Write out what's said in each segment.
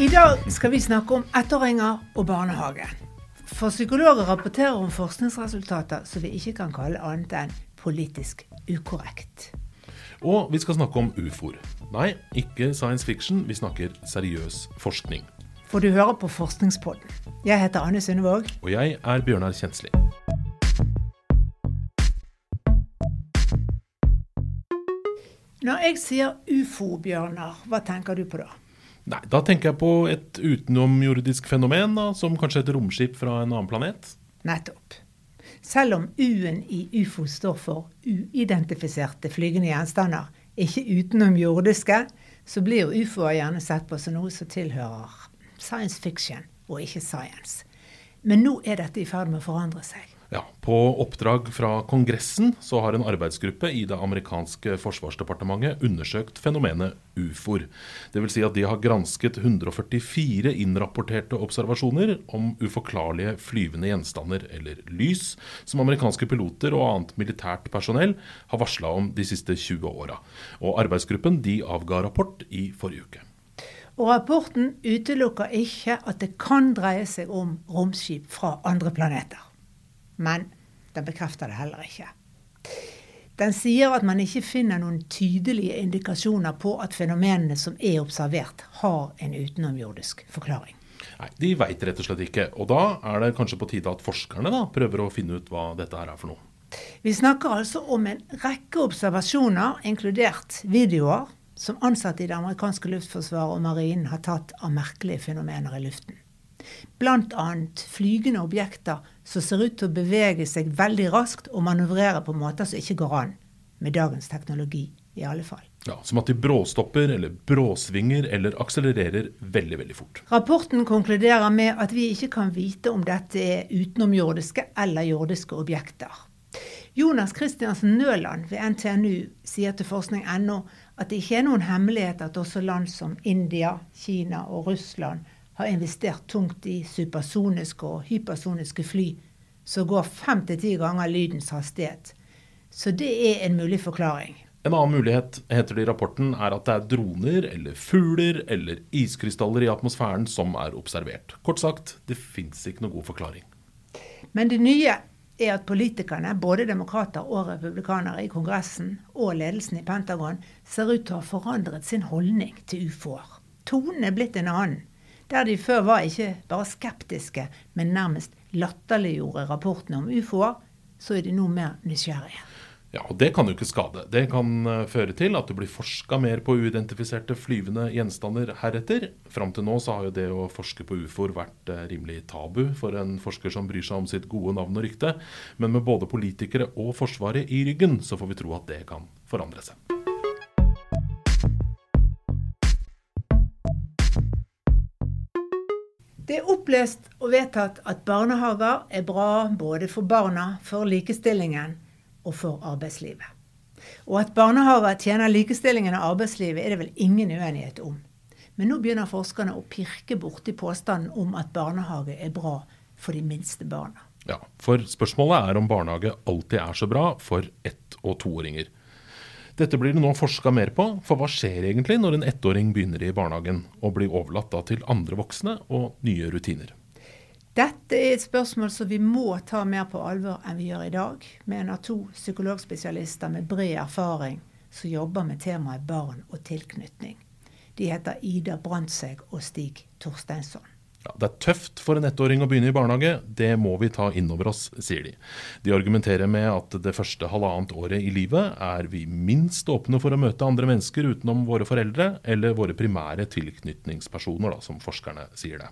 I dag skal vi snakke om ettåringer og barnehage. For psykologer rapporterer om forskningsresultater som vi ikke kan kalle annet enn politisk ukorrekt. Og vi skal snakke om ufoer. Nei, ikke science fiction, vi snakker seriøs forskning. For du hører på Forskningspodden. Jeg heter Anne Sundevåg. Og jeg er Bjørnar Kjensli. Når jeg sier ufo, Bjørnar, hva tenker du på da? Nei, Da tenker jeg på et utenomjordisk fenomen, da, som kanskje et romskip fra en annen planet. Nettopp. Selv om U-en i ufo står for uidentifiserte flygende gjenstander, ikke utenomjordiske, så blir jo ufoer gjerne sett på som noe som tilhører science fiction, og ikke science. Men nå er dette i ferd med å forandre seg. Ja, På oppdrag fra Kongressen så har en arbeidsgruppe i det amerikanske forsvarsdepartementet undersøkt fenomenet ufoer. Dvs. Si at de har gransket 144 innrapporterte observasjoner om uforklarlige flyvende gjenstander, eller lys, som amerikanske piloter og annet militært personell har varsla om de siste 20 åra. Og arbeidsgruppen de avga rapport i forrige uke. Og rapporten utelukker ikke at det kan dreie seg om romskip fra andre planeter men den bekrefter det heller ikke. Den sier at man ikke finner noen tydelige indikasjoner på at fenomenene som er observert, har en utenomjordisk forklaring. Nei, De veit rett og slett ikke. Og da er det kanskje på tide at forskerne da prøver å finne ut hva dette her er for noe. Vi snakker altså om en rekke observasjoner, inkludert videoer, som ansatte i det amerikanske luftforsvaret og marinen har tatt av merkelige fenomener i luften. Bl.a. flygende objekter som ser ut til å bevege seg veldig raskt og manøvrere på måter som ikke går an med dagens teknologi. i alle fall. Ja, Som at de bråstopper eller bråsvinger eller akselererer veldig veldig fort. Rapporten konkluderer med at vi ikke kan vite om dette er utenomjordiske eller jordiske objekter. Jonas Christiansen Nøland ved NTNU sier til forskning.no at det ikke er noen hemmelighet at også land som India, Kina og Russland har investert tungt i supersoniske og hypersoniske fly som går fem til ti ganger lydens hastighet. Så det er en mulig forklaring. En annen mulighet, heter det i rapporten, er at det er droner eller fugler eller iskrystaller i atmosfæren som er observert. Kort sagt, det fins ikke noen god forklaring. Men det nye er at politikerne, både demokrater og republikanere i Kongressen og ledelsen i Pentagon, ser ut til å ha forandret sin holdning til ufoer. Tonen er blitt en annen. Der de før var ikke bare skeptiske, men nærmest latterliggjorde rapportene om ufoer, så er de nå mer nysgjerrige. Ja, og Det kan jo ikke skade. Det kan eh, føre til at det blir forska mer på uidentifiserte flyvende gjenstander heretter. Fram til nå så har jo det å forske på ufoer vært eh, rimelig tabu for en forsker som bryr seg om sitt gode navn og rykte. Men med både politikere og Forsvaret i ryggen, så får vi tro at det kan forandre seg. Opplest og vedtatt at barnehager er bra både for barna, for likestillingen og for arbeidslivet. Og at barnehager tjener likestillingen og arbeidslivet, er det vel ingen uenighet om. Men nå begynner forskerne å pirke borti påstanden om at barnehage er bra for de minste barna. Ja, For spørsmålet er om barnehage alltid er så bra for ett- og toåringer. Dette blir det nå forska mer på, for hva skjer egentlig når en ettåring begynner i barnehagen og blir overlatt til andre voksne og nye rutiner? Dette er et spørsmål som vi må ta mer på alvor enn vi gjør i dag, med en av to psykologspesialister med bred erfaring som jobber med temaet barn og tilknytning. De heter Ida Brandtzæg og Stig Torsteinsson. Ja, det er tøft for en ettåring å begynne i barnehage, det må vi ta inn over oss, sier de. De argumenterer med at det første halvannet året i livet er vi minst åpne for å møte andre mennesker utenom våre foreldre eller våre primære tilknytningspersoner, da, som forskerne sier det.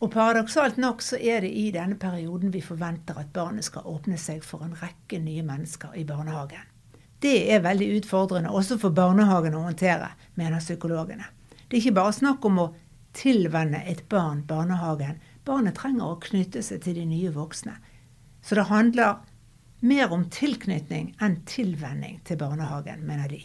Og Paradoksalt nok så er det i denne perioden vi forventer at barnet skal åpne seg for en rekke nye mennesker i barnehagen. Det er veldig utfordrende også for barnehagen å håndtere, mener psykologene. Det er ikke bare snakk om å tilvenne et barn barnehagen. Barnet trenger å knytte seg til de nye voksne. Så det handler mer om tilknytning enn tilvenning til barnehagen, mener de.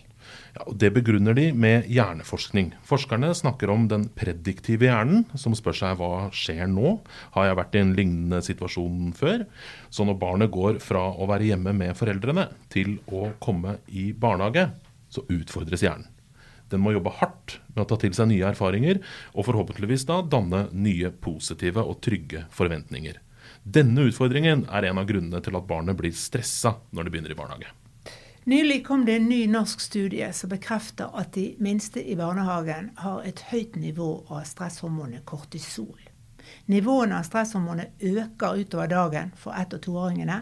Ja, og Det begrunner de med hjerneforskning. Forskerne snakker om den prediktive hjernen, som spør seg hva skjer nå? Har jeg vært i en lignende situasjon før? Så når barnet går fra å være hjemme med foreldrene til å komme i barnehage, så utfordres hjernen. Den må jobbe hardt med å ta til seg nye erfaringer, og forhåpentligvis da danne nye positive og trygge forventninger. Denne utfordringen er en av grunnene til at barnet blir stressa når det begynner i barnehage. Nylig kom det en ny norsk studie som bekrefter at de minste i barnehagen har et høyt nivå av stresshormonet kortisol. Nivåene av stresshormonet øker utover dagen for ett- og toåringene,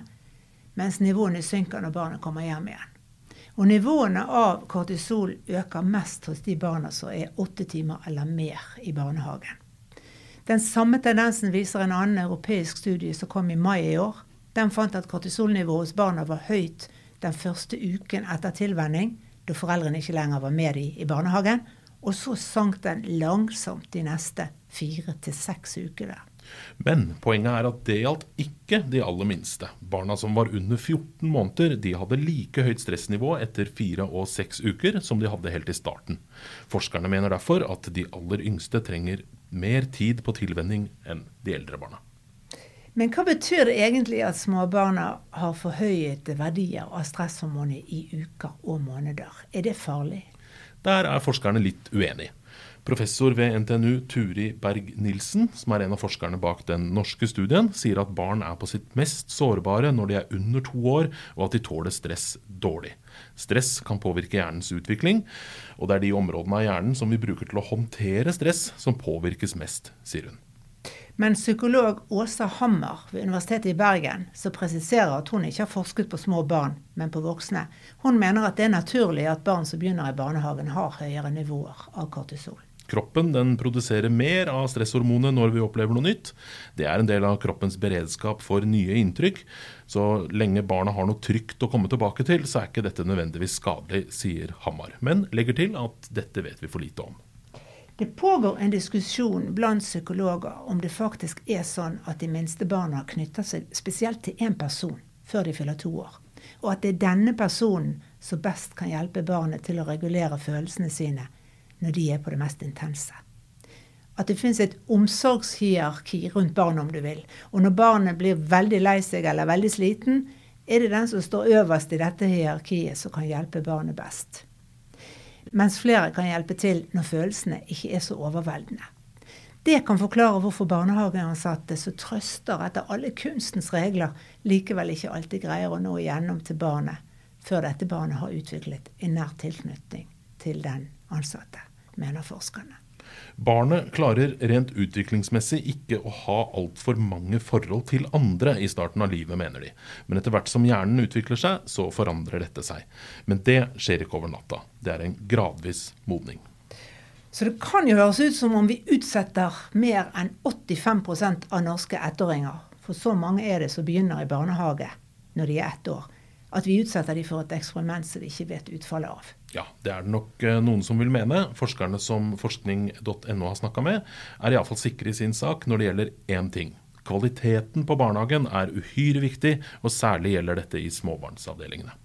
mens nivåene synker når barnet kommer hjem igjen. Og nivåene av kortisol øker mest hos de barna som er åtte timer eller mer i barnehagen. Den samme tendensen viser en annen europeisk studie som kom i mai i år. Den fant at kortisolnivået hos barna var høyt den første uken etter tilvenning, da foreldrene ikke lenger var med dem i barnehagen. Og så sank den langsomt de neste fire til seks ukene. Men poenget er at det gjaldt ikke de aller minste. Barna som var under 14 måneder, de hadde like høyt stressnivå etter fire og seks uker som de hadde helt i starten. Forskerne mener derfor at de aller yngste trenger mer tid på tilvenning enn de eldre barna. Men hva betyr det egentlig at småbarna har forhøyet verdier av stresshormonet i uker og måneder? Er det farlig? Der er forskerne litt uenige. Professor ved NTNU Turi Berg-Nilsen, som er en av forskerne bak den norske studien, sier at barn er på sitt mest sårbare når de er under to år, og at de tåler stress dårlig. Stress kan påvirke hjernens utvikling, og det er de områdene av hjernen som vi bruker til å håndtere stress, som påvirkes mest, sier hun. Men psykolog Åsa Hammer ved Universitetet i Bergen, som presiserer at hun ikke har forsket på små barn, men på voksne, hun mener at det er naturlig at barn som begynner i barnehagen, har høyere nivåer av kortisol. Kroppen den produserer mer av stresshormonet når vi opplever noe nytt. Det er en del av kroppens beredskap for nye inntrykk. Så lenge barna har noe trygt å komme tilbake til, så er ikke dette nødvendigvis skadelig, sier Hammar. Men legger til at dette vet vi for lite om. Det pågår en diskusjon blant psykologer om det faktisk er sånn at de minste barna knytter seg spesielt til én person før de fyller to år. Og at det er denne personen som best kan hjelpe barnet til å regulere følelsene sine når de er på det mest intense. At det finnes et omsorgshierarki rundt barnet, om du vil. Og når barnet blir veldig lei seg eller veldig sliten, er det den som står øverst i dette hierarkiet, som kan hjelpe barnet best. Mens flere kan hjelpe til når følelsene ikke er så overveldende. Det kan forklare hvorfor barnehageansatte som trøster etter alle kunstens regler, likevel ikke alltid greier å nå igjennom til barnet før dette barnet har utviklet en nær tilknytning til den ansatte mener forskerne. Barnet klarer rent utviklingsmessig ikke å ha altfor mange forhold til andre i starten av livet, mener de. Men etter hvert som hjernen utvikler seg, så forandrer dette seg. Men det skjer ikke over natta. Det er en gradvis modning. Så det kan jo høres ut som om vi utsetter mer enn 85% av norske ettåringer, for så mange er det som begynner i barnehage når de er ett år, at vi utsetter dem for et eksperiment som vi ikke vet utfallet av. Ja, det er det nok eh, noen som vil mene. Forskerne som forskning.no har snakka med, er iallfall sikre i sin sak når det gjelder én ting. Kvaliteten på barnehagen er uhyre viktig, og særlig gjelder dette i småbarnsavdelingene.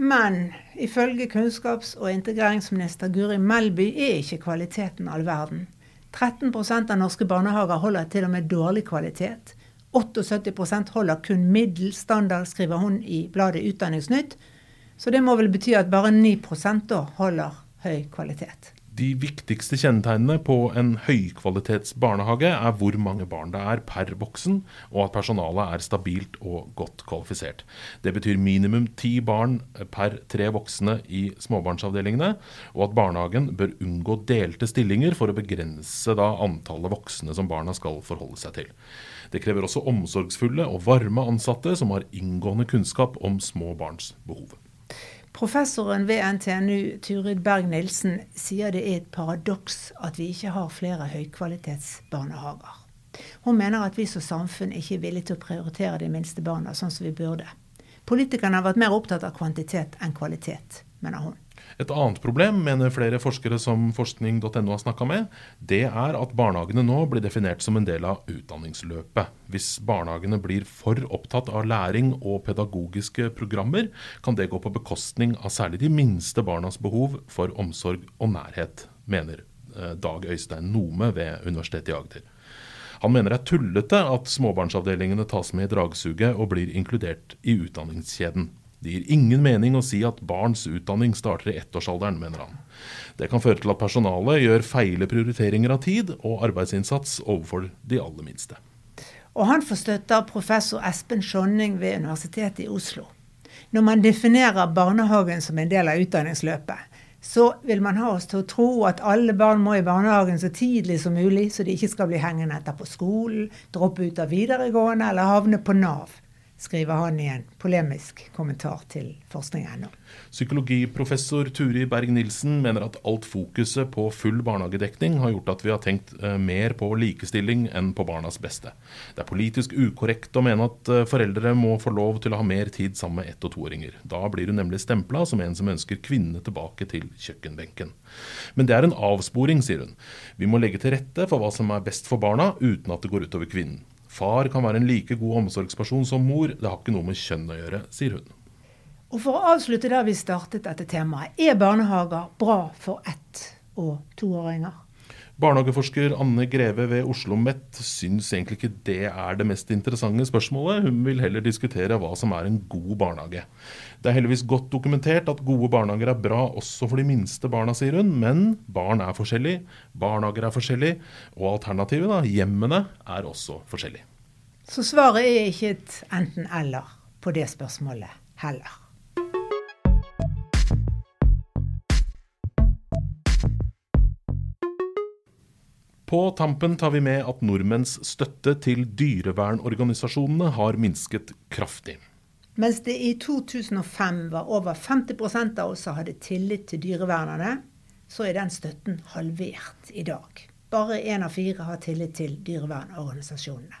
Men ifølge kunnskaps- og integreringsminister Guri Melby er ikke kvaliteten all verden. 13% av norske barnehager holder til og med dårlig kvalitet. 78% holder kun middels standard, skriver hun i bladet Utdanningsnytt. Så det må vel bety at bare 9 da holder høy kvalitet. De viktigste kjennetegnene på en høykvalitets barnehage er hvor mange barn det er per voksen, og at personalet er stabilt og godt kvalifisert. Det betyr minimum ti barn per tre voksne i småbarnsavdelingene, og at barnehagen bør unngå delte stillinger for å begrense antallet voksne som barna skal forholde seg til. Det krever også omsorgsfulle og varme ansatte som har inngående kunnskap om små barns behov. Professoren ved NTNU, Turid Berg-Nilsen, sier det er et paradoks at vi ikke har flere høykvalitetsbarnehager. Hun mener at vi som samfunn ikke er villige til å prioritere de minste barna sånn som vi burde. Politikerne har vært mer opptatt av kvantitet enn kvalitet, mener hun. Et annet problem, mener flere forskere som forskning.no har snakka med, det er at barnehagene nå blir definert som en del av utdanningsløpet. Hvis barnehagene blir for opptatt av læring og pedagogiske programmer, kan det gå på bekostning av særlig de minste barnas behov for omsorg og nærhet, mener eh, Dag Øystein Nome ved Universitetet i Agder. Han mener det er tullete at småbarnsavdelingene tas med i dragsuget og blir inkludert i utdanningskjeden. Det gir ingen mening å si at barns utdanning starter i ettårsalderen, mener han. Det kan føre til at personalet gjør feile prioriteringer av tid og arbeidsinnsats overfor de aller minste. Og han får støtte av professor Espen Skjonning ved Universitetet i Oslo. Når man definerer barnehagen som en del av utdanningsløpet, så vil man ha oss til å tro at alle barn må i barnehagen så tidlig som mulig, så de ikke skal bli hengende etter på skolen, droppe ut av videregående eller havne på Nav skriver han i en polemisk kommentar til forskning.no. Psykologiprofessor Turi Berg-Nilsen mener at alt fokuset på full barnehagedekning har gjort at vi har tenkt eh, mer på likestilling enn på barnas beste. Det er politisk ukorrekt å mene at eh, foreldre må få lov til å ha mer tid sammen med ett- og toåringer. Da blir hun nemlig stempla som en som ønsker kvinnene tilbake til kjøkkenbenken. Men det er en avsporing, sier hun. Vi må legge til rette for hva som er best for barna, uten at det går utover kvinnen. Far kan være en like god omsorgsperson som mor. Det har ikke noe med kjønn å gjøre, sier hun. Og For å avslutte der vi startet dette temaet. Er barnehager bra for ett- og toåringer? Barnehageforsker Anne Greve ved Oslo OsloMet syns egentlig ikke det er det mest interessante spørsmålet. Hun vil heller diskutere hva som er en god barnehage. Det er heldigvis godt dokumentert at gode barnehager er bra også for de minste barna, sier hun. Men barn er forskjellige, barnehager er forskjellige, og alternativet, da, hjemmene, er også forskjellige. Så svaret er ikke et enten-eller på det spørsmålet heller. På tampen tar vi med at nordmenns støtte til dyrevernorganisasjonene har minsket kraftig. Mens det i 2005 var over 50 av oss som hadde tillit til dyrevernerne, så er den støtten halvert i dag. Bare én av fire har tillit til dyrevernorganisasjonene.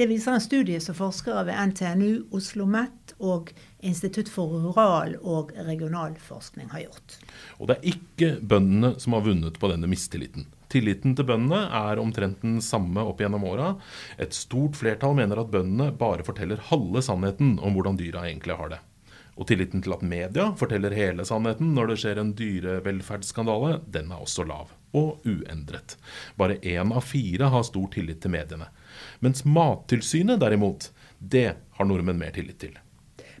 Det viser en studie som forskere ved NTNU, Oslo OsloMet og Institutt for rural- og regionalforskning har gjort. Og det er ikke bøndene som har vunnet på denne mistilliten. Tilliten til bøndene er omtrent den samme opp gjennom åra. Et stort flertall mener at bøndene bare forteller halve sannheten om hvordan dyra egentlig har det. Og tilliten til at media forteller hele sannheten når det skjer en dyrevelferdsskandale, den er også lav. Og uendret. Bare én av fire har stor tillit til mediene. Mens Mattilsynet derimot, det har nordmenn mer tillit til.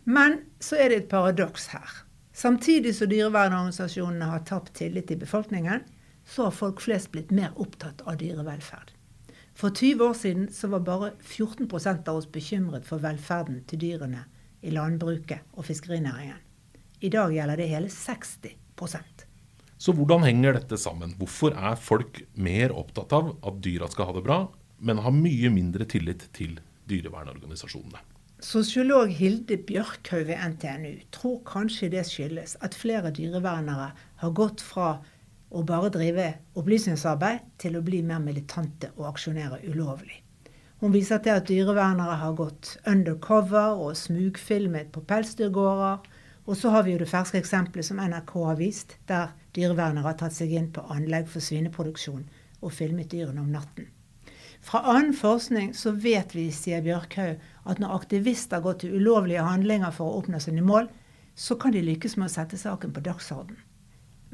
Men så er det et paradoks her. Samtidig som dyrevernorganisasjonene har tapt tillit i befolkningen, så har folk flest blitt mer opptatt av dyrevelferd. For 20 år siden så var bare 14% av oss bekymret for velferden til dyrene i landbruket og fiskerinæringen. I dag gjelder det hele 60% Så hvordan henger dette sammen? Hvorfor er folk mer opptatt av at dyra skal ha det bra, men har mye mindre tillit til dyrevernorganisasjonene? Sosiolog Hilde Bjørkhaug ved NTNU tror kanskje det skyldes at flere dyrevernere har gått fra å bare drive opplysningsarbeid til å bli mer militante og aksjonere ulovlig. Hun viser til at dyrevernere har gått undercover og smugfilmet på pelsdyrgårder. Og så har vi jo det ferske eksempelet som NRK har vist, der dyrevernere har tatt seg inn på anlegg for svineproduksjon og filmet dyrene om natten. Fra annen forskning så vet vi, sier Bjørkhaug, at når aktivister går til ulovlige handlinger for å oppnå sine mål, så kan de lykkes med å sette saken på dagsorden.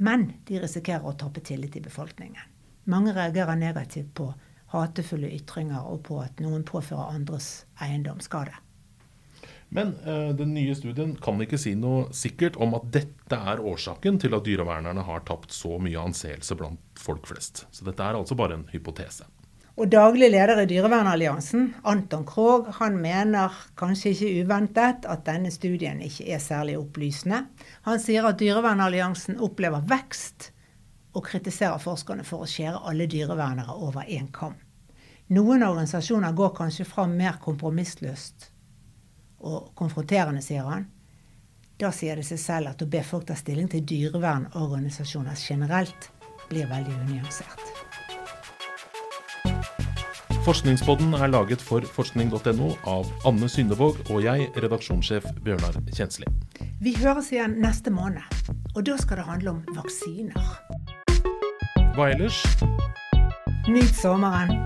Men de risikerer å tappe tillit i befolkningen. Mange reagerer negativt på hatefulle ytringer og på at noen påfører andres eiendom skade. Men uh, den nye studien kan ikke si noe sikkert om at dette er årsaken til at dyrevernerne har tapt så mye anseelse blant folk flest. Så dette er altså bare en hypotese. Og daglig leder i Dyrevernalliansen, Anton Krogh, han mener kanskje ikke uventet at denne studien ikke er særlig opplysende. Han sier at Dyrevernalliansen opplever vekst, og kritiserer forskerne for å skjære alle dyrevernere over én kam. Noen organisasjoner går kanskje fram mer kompromissløst og konfronterende, sier han. Da sier det seg selv at å be folk ta stilling til dyrevernorganisasjoner generelt blir veldig unyansert. Forskningspodden er laget for forskning.no av Anne Syndevåg og jeg, redaksjonssjef Bjørnar Kjensli. Vi høres igjen neste måned, og da skal det handle om vaksiner. Hva ellers? Nyt sommeren.